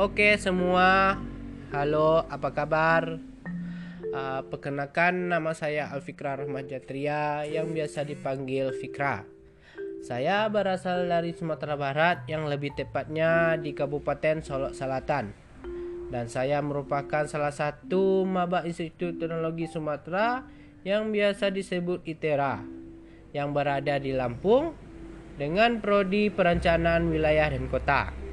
Oke semua, halo apa kabar? Uh, perkenalkan nama saya Alfikra Rahmat Jatria yang biasa dipanggil Fikra. Saya berasal dari Sumatera Barat yang lebih tepatnya di Kabupaten Solok Selatan. Dan saya merupakan salah satu maba Institut Teknologi Sumatera yang biasa disebut ITERA yang berada di Lampung dengan prodi perencanaan wilayah dan kota.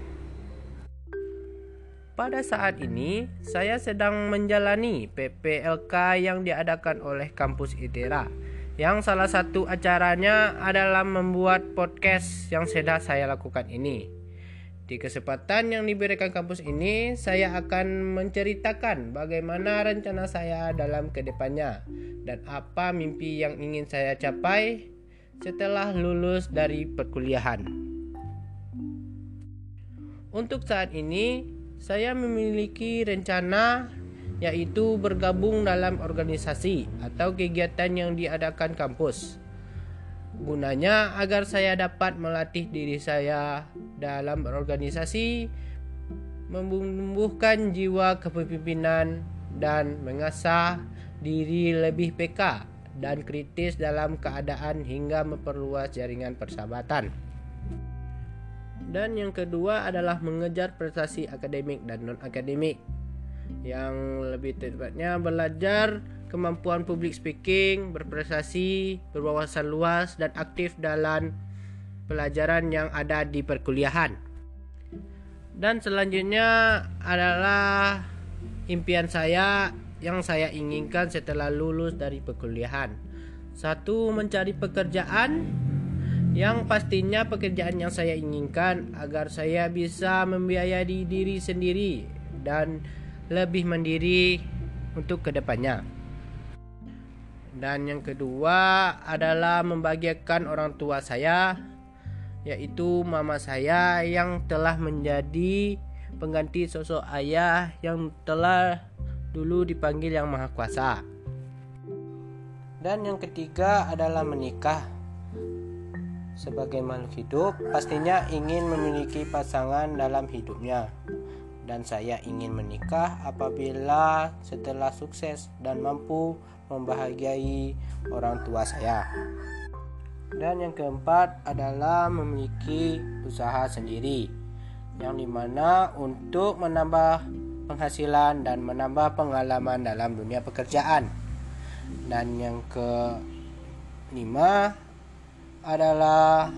Pada saat ini, saya sedang menjalani PPLK yang diadakan oleh kampus ITERA. Yang salah satu acaranya adalah membuat podcast yang sedang saya lakukan ini. Di kesempatan yang diberikan kampus ini, saya akan menceritakan bagaimana rencana saya dalam ke depannya dan apa mimpi yang ingin saya capai setelah lulus dari perkuliahan. Untuk saat ini, saya memiliki rencana yaitu bergabung dalam organisasi atau kegiatan yang diadakan kampus. Gunanya agar saya dapat melatih diri saya dalam organisasi, menumbuhkan jiwa kepemimpinan dan mengasah diri lebih peka dan kritis dalam keadaan hingga memperluas jaringan persahabatan. Dan yang kedua adalah mengejar prestasi akademik dan non-akademik. Yang lebih tepatnya belajar kemampuan public speaking, berprestasi, berwawasan luas dan aktif dalam pelajaran yang ada di perkuliahan. Dan selanjutnya adalah impian saya yang saya inginkan setelah lulus dari perkuliahan. Satu, mencari pekerjaan yang pastinya pekerjaan yang saya inginkan agar saya bisa membiayai diri sendiri dan lebih mandiri untuk ke depannya. Dan yang kedua adalah membahagiakan orang tua saya yaitu mama saya yang telah menjadi pengganti sosok ayah yang telah dulu dipanggil yang maha kuasa. Dan yang ketiga adalah menikah. Sebagai makhluk hidup, pastinya ingin memiliki pasangan dalam hidupnya. Dan saya ingin menikah apabila setelah sukses dan mampu membahagiai orang tua saya. Dan yang keempat adalah memiliki usaha sendiri, yang di mana untuk menambah penghasilan dan menambah pengalaman dalam dunia pekerjaan. Dan yang kelima adalah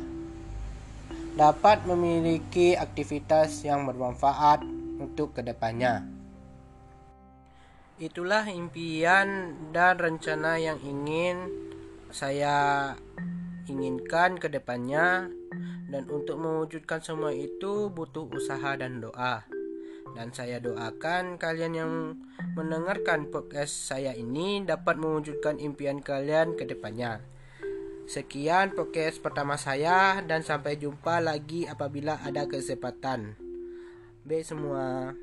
dapat memiliki aktivitas yang bermanfaat untuk ke depannya. Itulah impian dan rencana yang ingin saya inginkan ke depannya dan untuk mewujudkan semua itu butuh usaha dan doa. Dan saya doakan kalian yang mendengarkan podcast saya ini dapat mewujudkan impian kalian ke depannya. Sekian podcast pertama saya dan sampai jumpa lagi apabila ada kesempatan. Baik semua.